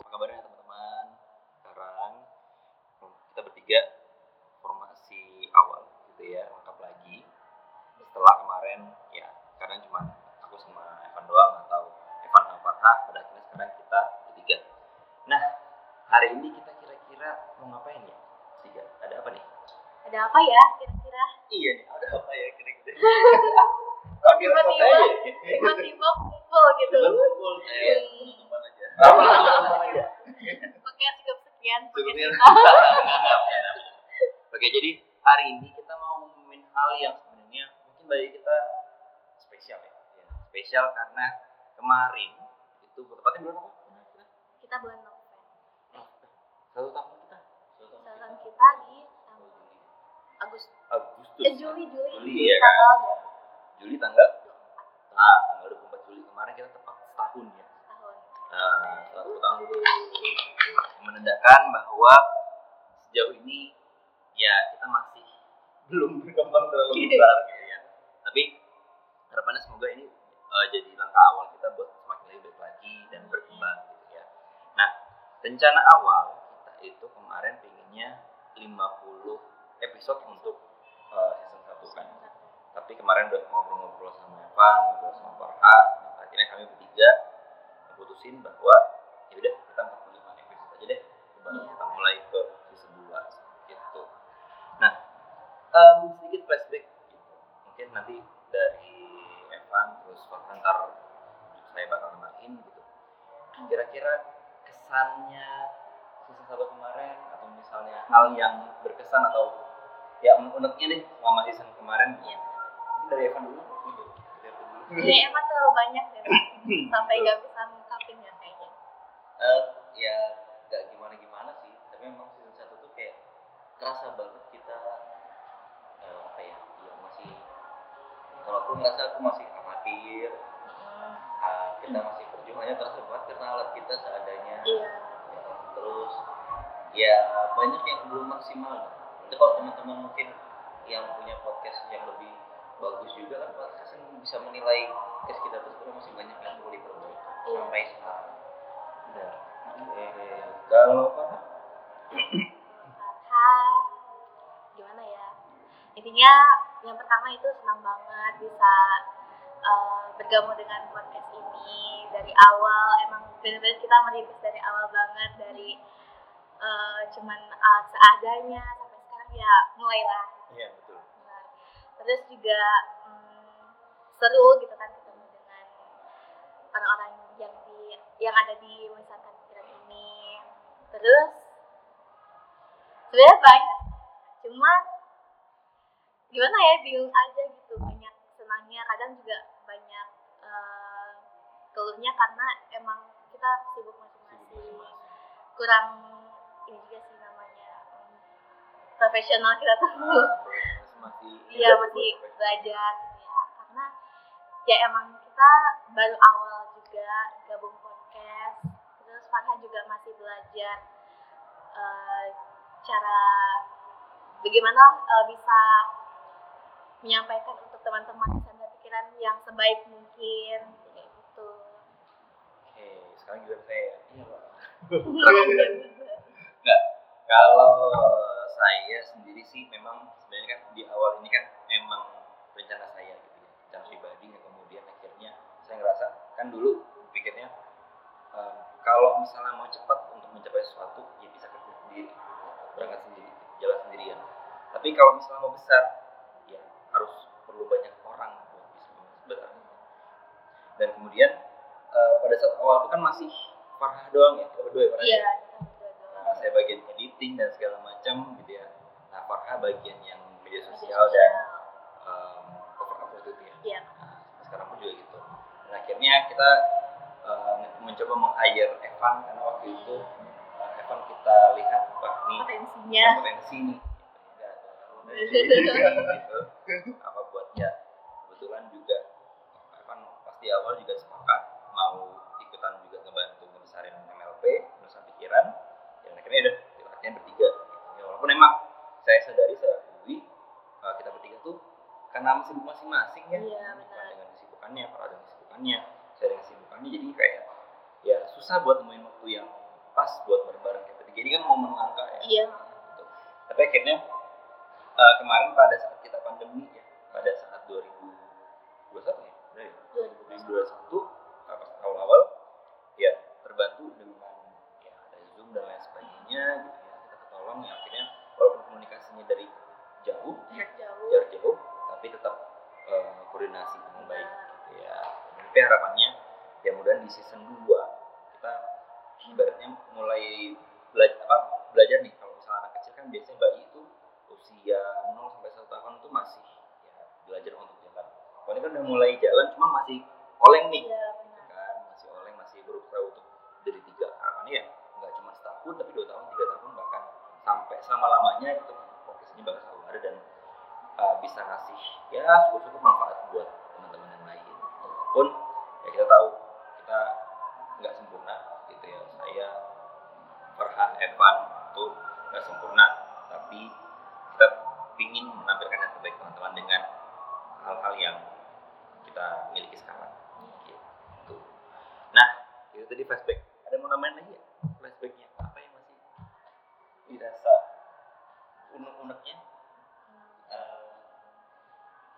apa kabarnya teman-teman? Sekarang kita bertiga formasi awal gitu ya, lengkap lagi. Setelah kemarin ya, karena cuma aku sama Evan doang atau Evan sama Farha, pada akhirnya sekarang kita bertiga. Nah, hari ini kita kira-kira mau ngapain ya? Tiga, ada apa nih? Ada apa ya kira-kira? Iya nih, ada apa ya kira-kira? Tiba-tiba tiba-tiba kumpul gitu. Kumpul kayak Hmm. teman aja. Oke cukup sekian Cukup podcast ya. kita. Oke, jadi hari ini kita mau ngomongin hal yang sebenarnya mungkin bagi kita spesial ya. Ya, Spesial karena kemarin itu tepatnya bulan apa? Kita bulan November. Satu tahun kita. Satu tahun kita di um, Agustus. Agustus. Eh Juli Juli. Juli, ya kan? tanggal Juli tanggal? Nah, tanggal 24 Juli kemarin kita tepat setahun ya. 24 tahun. Satu tahun menandakan bahwa sejauh ini ya kita masih belum berkembang terlalu besar gitu ya. Tapi harapannya semoga ini eh, jadi langkah awal kita buat semakin lebih baik lagi dan berkembang gitu ya. Nah, rencana awal kita itu kemarin pinginnya 50 episode untuk eh, season 1 kan. Tapi kemarin udah ngobrol-ngobrol sama Evan, ngobrol sama Farha, nah, akhirnya kami bertiga putusin bahwa ya udah kita 45 episode aja deh baru Iya. kita mulai ke season 2 gitu nah em, sedikit flashback gitu. mungkin nanti dari Evan terus Farhan ntar saya bakal nambahin gitu kira-kira kesannya season 1 kemarin atau misalnya hal yang berkesan atau ya unek-uneknya deh selama season kemarin Iya. mungkin dari Evan dulu gitu. Dari Evan dulu. Ini emang terlalu banyak deh. Sampai nggak bisa ngungkapin ya kayaknya. Eh, ya gak gimana gimana sih tapi memang season satu tuh kayak kerasa banget kita eh, apa ya ya masih kalau aku ngerasa aku masih amatir ah, kita masih perjuangannya terasa banget karena alat kita seadanya Iya. Ya, terus ya banyak yang belum maksimal nanti kalau teman-teman mungkin yang punya podcast yang lebih bagus juga kan podcast yang bisa menilai podcast kita sebenarnya masih banyak yang perlu diperbaiki Iya. sampai sekarang Eh, kalau Farha gimana ya intinya yang pertama itu senang banget bisa uh, bergabung dengan podcast ini dari awal emang benar-benar kita merintis dari awal banget dari uh, cuman alat seadanya sampai sekarang ya mulailah Iya betul. Benar. terus juga hmm, seru gitu kan ketemu dengan orang-orang yang ada di wisata pikiran ini. Terus sebenarnya banyak cuma gimana ya bingung aja gitu. Banyak senangnya kadang juga banyak eh, keluhnya karena emang kita sibuk masing-masing. Kurang ini juga sih namanya profesional kita tuh. Masih Iya masih belajar gitu ya. Karena ya emang kita baru awal juga gabung podcast terus Farhan juga masih belajar eh, cara bagaimana eh, bisa menyampaikan untuk teman-teman sandar pikiran yang sebaik mungkin kayak gitu. Oke, sekarang juga saya. ya. Iya pak. Iya. Kalau saya sendiri sih memang sebenarnya kan di awal ini kan emang rencana saya gitu ya, rencana pribadi yang kemudian akhirnya saya ngerasa kan dulu pikirnya em, kalau misalnya mau cepat untuk mencapai sesuatu ya bisa kerja sendiri, berangkat sendiri, jalan sendirian. Tapi kalau misalnya mau besar ya harus perlu banyak orang buat bisa sebenarnya. Dan kemudian eh, pada saat awal itu kan masih Farah doang ya, kita berdua ya Farah ya? Iya. Nah, saya bagian editing dan segala macam gitu ya. Nah, Farha bagian yang media sosial dan um, cover cover itu ya. Iya. Nah, sekarang pun juga gitu. Dan akhirnya kita uh, mencoba meng-hire Evan karena waktu itu uh, Evan kita lihat wah nih potensinya. potensi nih. Gitu. Apa buatnya? Kebetulan juga Evan pasti awal juga sepakat mau ikutan juga ngebantu ngebesarin MLP, nusa pikiran. Dan akhirnya udah kita akhirnya bertiga. Gitu. Ya, walaupun emang saya sadari saya akui uh, kita bertiga tuh karena sibuk masing-masing ya. Iya, Bukan benar. dengan kesibukannya, para dengan kesibukannya, saya dengan kesibukannya jadi kayak ya susah buat nemuin waktu yang pas buat bareng-bareng kayak bertiga ini kan momen langka ya Iya. gitu. tapi akhirnya eh, kemarin pada saat kita pandemi ya pada saat 2021 ya benar ya? 2021 eh, pas awal-awal ya terbantu dengan ya ada zoom dan lain sebagainya gitu ya kita ketolong ya akhirnya walaupun komunikasinya dari jauh Jarak jauh. jarak jauh tapi tetap eh, koordinasi dengan baik gitu ya tapi harapannya ya mudahan di season 2 kita ibaratnya mulai belajar apa belajar nih. Kalau misalnya anak kecil kan biasanya bayi itu usia 0 sampai 1 tahun itu masih ya belajar untuk jalan. Kalau ini kan udah mulai jalan cuma masih oleng nih. Benar. kan? Masih oleng masih berusaha untuk dari tiga. Harapannya ya nggak cuma setahun tapi dua tahun tiga tahun bahkan sampai selama lamanya itu progresnya bakal selalu ada dan uh, bisa ngasih ya cukup-cukup manfaat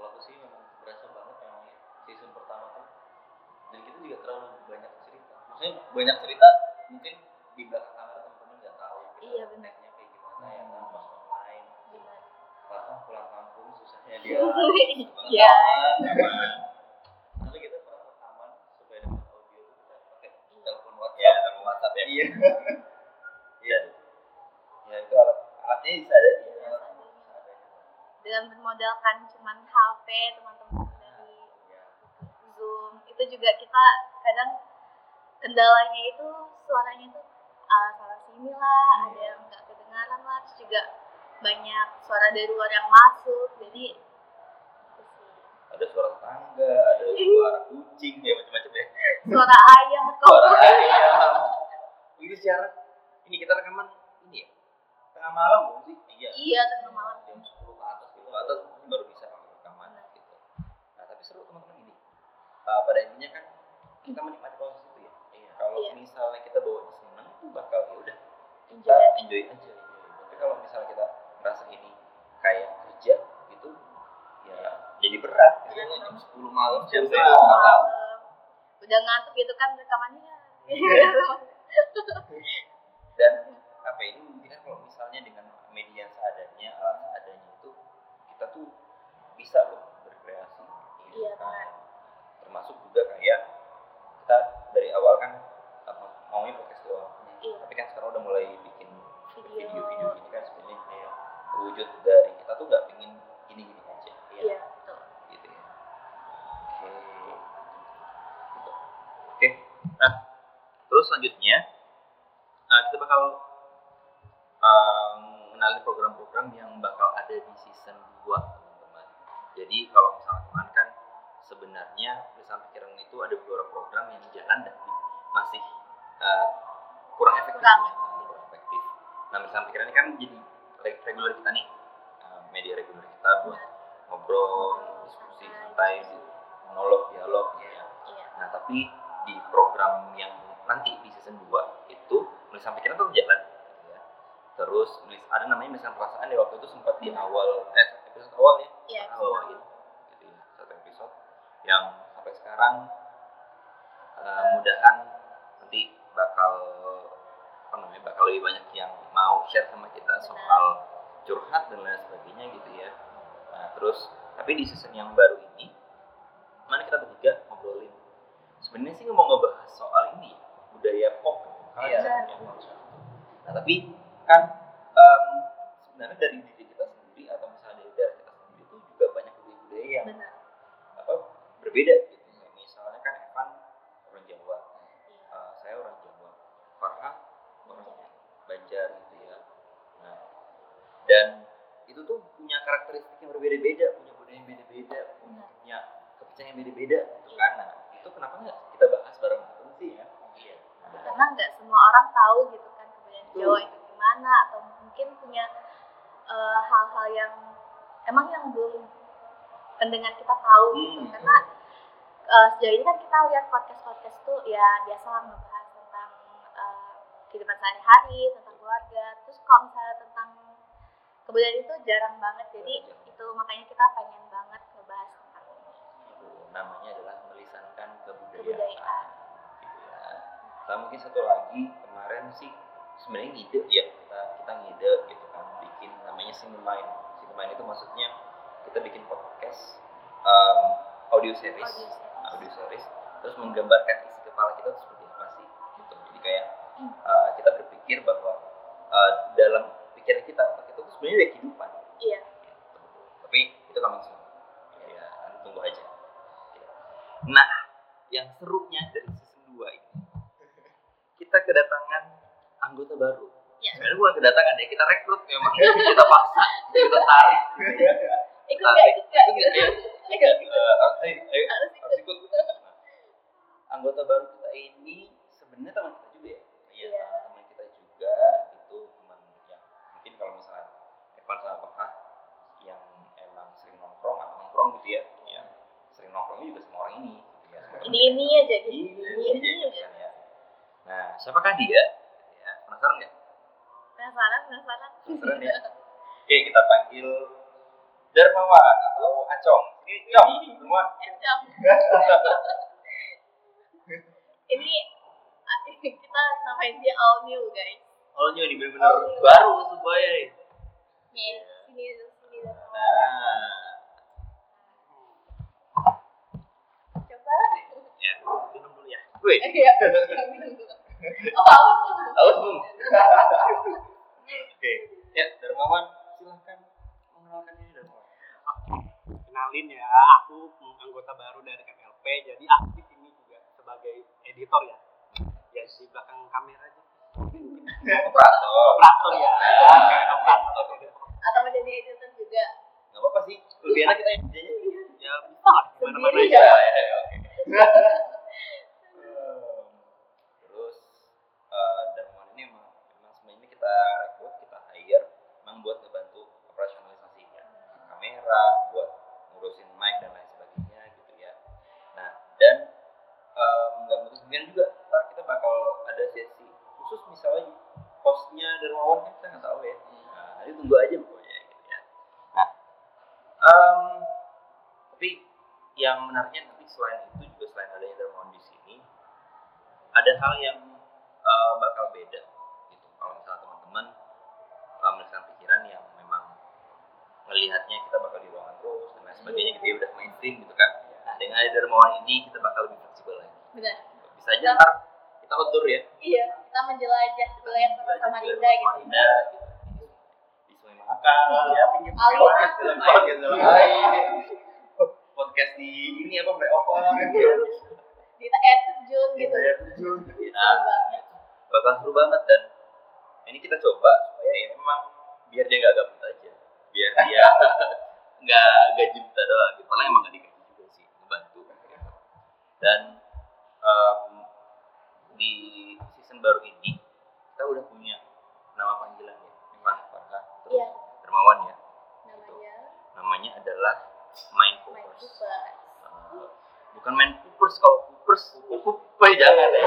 kalau aku sih memang berasa banget yang season pertama tuh dan kita juga terlalu banyak cerita maksudnya banyak cerita mungkin di belakang kamera teman-teman nggak tahu kita Iya, benar. kayak gimana ya kan pas online. Fatah pulang kampung susahnya dia Iya. tapi kita pernah rekaman supaya dapat audio tuh kita pakai telepon WhatsApp Ya, telepon WhatsApp ya. iya Iya. Ya itu alat alatnya bisa ada. Dengan bermodalkan cuman HP teman-teman dari Iya. Zoom itu juga kita kadang kendalanya itu suaranya itu uh, salah sini lah, ada yang nggak kedengaran lah, terus juga banyak suara dari luar yang masuk, jadi. Ada suara tangga, ada suara kucing, ya macam-macam ya. suara ayam Suara kok ayam. Ini secara ini kita rekaman ini ya. Tengah malam bukan sih? Iya. iya tengah malam jam 10 ke atas baru bisa rekaman gitu. Nah, tapi seru teman-teman ini. Uh, pada intinya kan kita menikmati proses itu ya. iya Kalau Iya. misalnya kita bawanya seneng itu bakal ya udah kita enjoy aja. Tapi kalau misalnya kita merasa ini kayak kerja gitu ya jadi berat. Iya, jam 10 malam Jam jam 10 10 malam udah ngantuk gitu kan rekamannya Iya. dan apa ya, ini mungkin kan kalau misalnya dengan media seadanya alat seadanya tuh bisa loh berkreasi Iya, kan. benar. termasuk juga kayak kita dari awal kan apa, maunya podcast doang Iya. tapi kan sekarang udah mulai bikin video video-video gini kan sebenarnya kayak wujud dari kita tuh nggak pingin gini-gini aja iya betul gitu ya oke Gitu. oke nah terus selanjutnya nah, kita bakal um, mengenali program-program yang bakal ada di season 2 teman-teman. Jadi kalau misalnya kemarin kan sebenarnya perusahaan pikiran itu ada beberapa program yang jalan dan masih uh, kurang efektif Kurang. ya, kurang efektif. Nah perusahaan pikiran ini kan jadi re- reguler kita nih. Uh, media reguler kita buat ngobrol diskusi santai monolog dialog ya. Iya. Nah tapi di program yang nanti di season 2 itu nulisan pikiran tuh jalan terus nulis. Ada namanya nulisan perasaan di waktu itu sempat di awal eh episode awal ya? Iya pernah bawain gitu. Ya satu episode yang sampai sekarang eh, mudahan nanti bakal apa namanya bakal lebih banyak yang mau share sama kita soal curhat dan lain sebagainya gitu ya. Nah terus tapi di season yang baru ini mana kita bertiga ngobrolin. Sebenarnya sih mau ngebahas soal ini ya, budaya pop. Iya. Soal itu. nah tapi kan em, sebenarnya dari diri kita sendiri atau misalnya dari daerah kita sendiri itu juga banyak budaya-budaya yang benar. apa berbeda gitu. Ya. misalnya kan Evan orang Jawa. Iya. Eh, saya orang Jawa. Farha orang Banjar. Gitu ya. Nah dan itu tuh punya karakteristik yang berbeda-beda punya budaya yang beda-beda punya kepercayaan yang beda-beda gitu kan. Nah itu kenapa nggak kita bahas bareng-bareng sih ya? Iya. Karena nggak semua orang tahu gitu kan kebudayaan. Jawa itu gimana atau mungkin punya eh, hal-hal yang emang yang belum pendengar kita tahu gitu Hmm. karena eh, sejauh ini kan kita lihat podcast podcast tuh ya biasa ngebahas tentang eh, kehidupan sehari-hari tentang keluarga terus kalau misalnya tentang kebudayaan itu jarang banget jadi itu makanya kita pengen banget ngebahas tentang ini. namanya adalah melisankan kebudayaan, Kebudayaan. gitu ya sama mungkin satu lagi kemarin sih sebenarnya ngide ya kita ngide gitu kan bikin namanya Cinemain Cinemain itu maksudnya kita bikin podcast um, audio series. Audio series. audio series. Terus menggambarkan isi kepala kita seperti apa sih gitu. Jadi kayak uh, kita berpikir bahwa uh, dalam pikiran kita otak kita tuh sebenarnya ada kehidupan. Iya. Tapi itu coming soon ya tunggu aja. Nah yang serunya dari season 2 ini kita kedatangan anggota baru Iya. sebenarnya bukan kedatangan ya kita rekrut memang. Kita paksa kita tarik gitu ya. ikut nggak ikut nggak? Ikut nggak? Ikut. Eh, ayo, ayo, Harus ikut. ikut. Anggota baru kita ini sebenarnya teman kita juga ya? Iya Iya. teman kita juga itu teman yang mungkin kalau misalnya Evan sama Papa yang emang sering nongkrong atau nongkrong gitu ya? Yang sering nongkrongnya juga sama orang ini. Gitu ya ini ini. aja gitu. Ini ini aja. kan ya? Nah siapakah dia? Ya penasaran nggak penasaran penasaran penasaran ya oke kita panggil Darmawan atau Acong ini Cong semua ini ah, kita namain dia all new guys Oh ini bener-bener Oh, iya. baru nih nih sini sini Nah, coba ya, minum dulu ya. Iya. minum dulu. Oh, haus. haus belum? Oke, ya Darmawan silahkan mengenalkan diri Darmawan. kenalin ya aku anggota baru dari KPLP jadi aku di sini juga sebagai editor ya ya di belakang kamera aja Operator. operator ya operator Atau mau jadi editor juga. Gak apa-apa sih, lebih enak kita yang kerjanya. ya bisa lah gimana mana Sendiri aja ya. Ada hal yang eh, bakal beda gitu. Kalau misalnya teman-teman uh, melihat pikiran yang memang melihatnya kita bakal di ruangan terus dan lain sebagainya gitu ya udah mainstream gitu kan nah dengan ada Darmawan ini kita bakal lebih fleksibel lagi. Benar. bisa aja ntar kita outdoor ya. Iya, kita menjelajah wilayah Samarinda gitu. Samarinda gitu. Di Sungai Mahakam ya pinggir podcast dalam podcast dalam air podcast di ini apa flyover Di air terjun gitu. Ya terjun. Nah, banget. bakal seru banget dan ini kita coba supaya ya memang biar dia nggak gabut aja biar dia nggak gaji kita doang gitu Soalnya emang nggak digaji juga sih ngebantu gitu. dan em, di season baru ini kita udah punya nama panggilan ya Evan Farha terus Iya. Dermawan ya Namanya namanya adalah Mind My Focus Super. Eh, bukan main poopers kalau poopers poopers jangan ya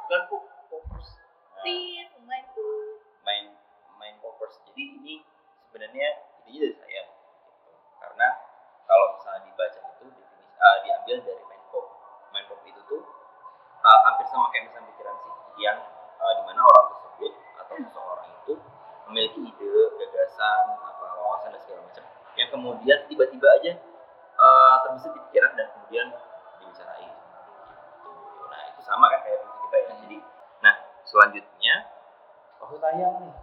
bukan poop- poopers Nah, Tit, My main main poppers jadi ini sebenarnya idenya dari saya gitu. karena kalau misalnya dibaca itu definisi uh, diambil dari main pop main pop itu tuh uh, hampir sama kayak misalnya pikiran sih yang uh, di mana orang tersebut atau seseorang itu memiliki ide gagasan apa wawasan dan segala macam yang kemudian tiba-tiba aja uh, terbesit di pikiran dan kemudian dibicarain. Nah itu sama kan kayak prinsip kita ya. Jadi nah selanjutnya waktu tayang nih.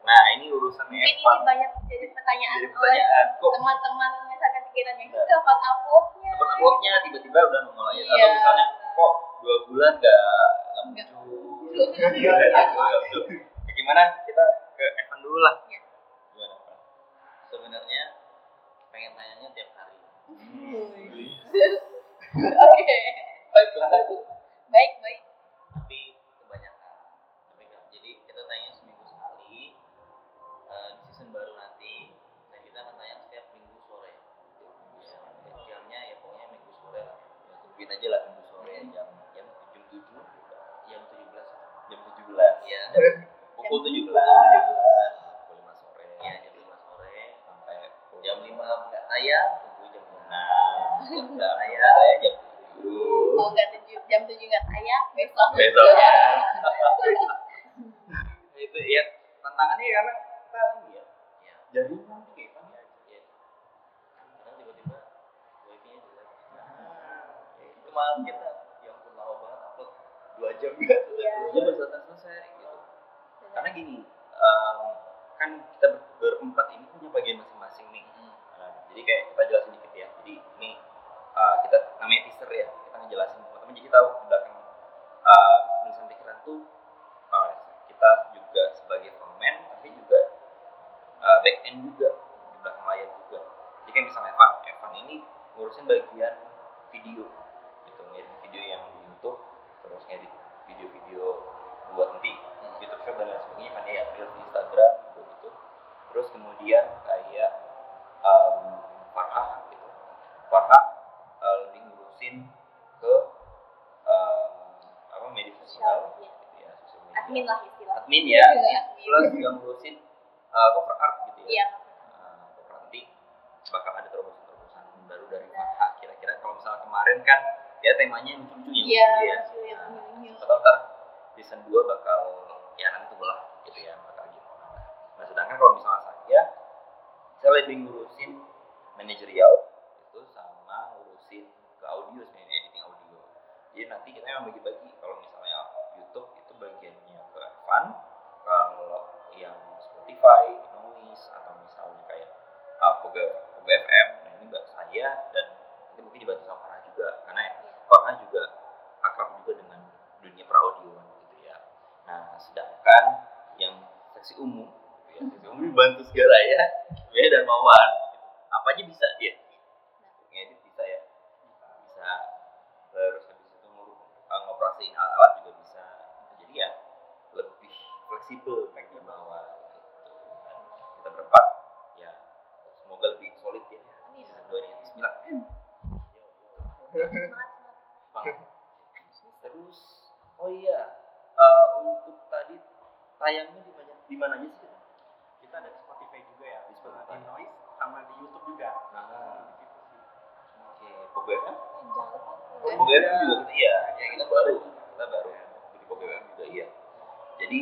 nah ini urusannya Mungkin ini Evan. banyak jadi pertanyaan jadi oleh pertanyaan kok? teman-teman misalkan pikirannya. Itu kapan uploadnya uploadnya tiba-tiba udah aja. Iya. atau misalnya dua bulan nggak nggak Nggak. muncul Nggak muncul, nggak muncul. Ya, gimana kita ke Evan dulu lah Iya. gimana Evan? sebenarnya pengen tanyanya tiap hari oke baik banget baik baik tapi kebanyakan tapi nggak jadi kita tanya seminggu sekali eh, di season baru nanti dan kita akan tanya setiap minggu sore ya, jamnya ya pokoknya minggu sore lah ya, tungguin aja lah minggu sore jam jam jam tujuh jam 17 jam tujuh ya pukul tujuh jam belas 17 pukul lima sore ya jam 5 sore sampai pukul jam 5 nggak tayang tunggu jam 6 enam jam nggak saya tayang saya jam tujuh Kalau nggak tujuh nggak tayang besok. besok. Itu ya tantangannya karena kita ini ya. Ya kayak apa ya ya kadang tiba-tiba jelek. Ya, kemarin kita yang pun lama banget upload 2 jam ya Iya. Selesai selesai gitu. Karena gini em, kan kita ber- berempat ini punya bagian masing-masing nih. Nah, jadi kayak kita jelasin dikit ya. Jadi ini uh, kita namanya teaser ya kita ngejelasin jadi tahu di belakang uh, pikiran tuh uh, kita juga sebagai frontman tapi juga uh, back end juga di belakang layar juga. Jadi kayak misalnya Evan Evan ini ngurusin bagian video gitu ngedit video yang di YouTube terus ngedit video-video buat nanti YouTube Shop dan lain sebagainya kan ya Reels di Instagram gitu gitu terus kemudian kayak um, Farah gitu Farah uh, lebih ngurusin ke um, apa media sosial Iya. gitu ya sosial media Admin lah ya Iya, admin. plus juga ngurusin uh, cover art gitu ya. Iya. uh, cover art nanti bakal ada terobosan-terobosan baru dari Farah kira-kira. Kalau misalnya kemarin kan ya temanya lucu-lucu ya. Iya. lucu ya lucu ya, Nah, ntar season 2 bakal ya nanti tunggulah gitu ya bakal gitu nah sedangkan kalau misalnya saya saya lebih ngurusin manajerial itu sama ngurusin ke audio sebenarnya editing audio. Jadi nanti kita memang bagi-bagi. Kalau misalnya YouTube itu bagiannya ke Evan Spotify, Noise atau misalnya kayak uh, Poga, FM nah ini mbak saya dan nanti mungkin dibantu sama Farah juga karena Farah juga akrab juga dengan dunia peraudioan gitu ya. Nah, sedangkan yang seksi umum, gitu ya, seksi umum dibantu segala ya, ya dan Mawan. Apa aja bisa dia. Ngedit bisa ya, bisa. Terus habis itu ngurus uh, ngoperasiin alat-alat juga bisa. Jadi ya lebih fleksibel bagian bawah lebih solid ya. Dua ini Bismillah. Semangat. Terus, oh iya, eh, untuk tadi tayangnya di mana? Di mana aja sih? kita? kita ada di Spotify juga ya Di Spotify. di Noise sama di YouTube juga Nah, oke, Pogo FM? Jangan lupa. Pogo FM juga kita iya, ya kita baru, kita baru di Pogo FM juga iya. Jadi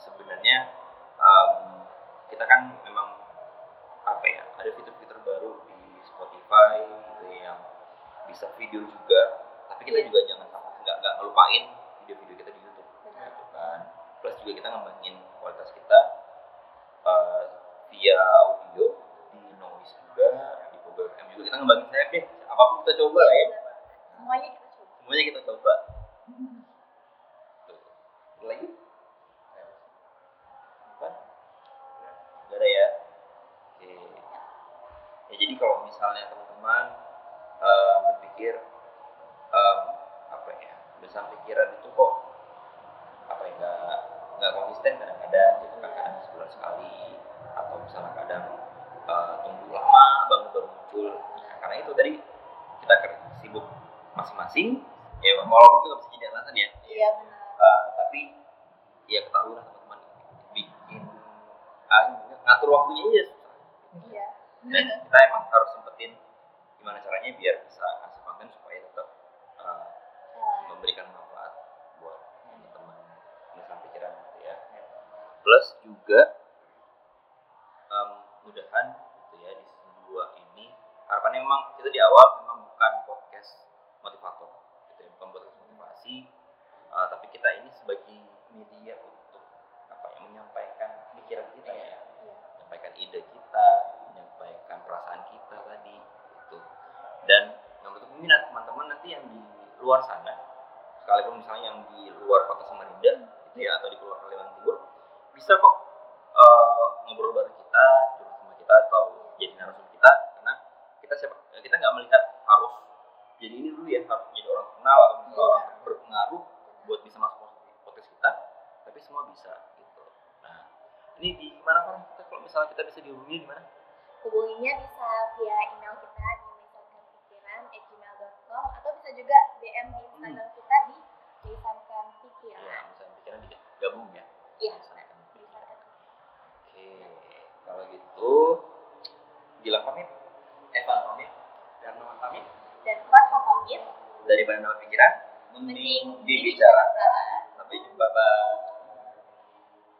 sebenarnya em, kita kan memang apa ya, ada fitur-fitur baru di Spotify gitu ya, yang bisa video juga, tapi kita Iya. juga jangan sampai nggak nggak ngelupain video-video kita di YouTube. Gitu kan plus juga kita ngembangin kualitas kita uh, via audio di noise juga di Pogo FM juga kita ngembangin saya deh apa pun kita coba lah ya Benar. Semuanya kita coba. semuanya kita coba. Ada lagi apa Gak ada ya oke ya jadi kalau misalnya teman-teman uh, berpikir um, apa ya besar pikiran itu kok apa ya nggak nggak konsisten kadang-kadang gitu kan kadang sebulan sekali atau misalnya kadang uh, tunggu lama banget baru muncul ya, karena itu tadi kita sibuk masing-masing ya walaupun itu nggak bisa jadi alasan ya Iya benar. Uh, tapi ya ketahui lah teman-teman bikin uh, ngatur waktunya aja. Dan kita emang harus sempetin gimana caranya biar bisa ngasih konten supaya tetap uh, Eh, memberikan manfaat buat teman-teman menuliskan pikiran gitu ya. Plus juga em, mudahan gitu ya di season 2 ini harapannya memang kita di awal memang bukan podcast motivator gitu ya, bukan podcast motivasi eh, tapi kita ini sebagai media untuk apa ya menyampaikan pikiran kita ya Iya. menyampaikan ide kita, menyampaikan perasaan kita tadi itu. Dan yang untuk minat teman-teman nanti yang di luar sana, sekalipun misalnya yang di luar kota Samarinda, gitu ya, atau di luar Kalimantan Timur, bisa kok eh, ngobrol bareng kita, curhat sama kita atau jadi narasumber kita, karena kita siapa kita nggak melihat harus jadi ini dulu ya harus jadi orang terkenal atau Iya. orang berpengaruh buat bisa masuk podcast kita, tapi semua bisa gitu. Nah, ini di mana kan kita kalau misalnya kita bisa dihubungi di mana? Hubunginya bisa via email kita di misalkanpikiran@gmail.com atau bisa juga DM di Instagram kita di misalkan Ya, pikiran. misalnya pikiran di gabung ya Iya, berdasarkan oke kalau gitu Gilang pamit Evan pamit dan nama kami dan Fatma pamit dari Bandung Pikiran mending Dibicara. sampai jumpa bye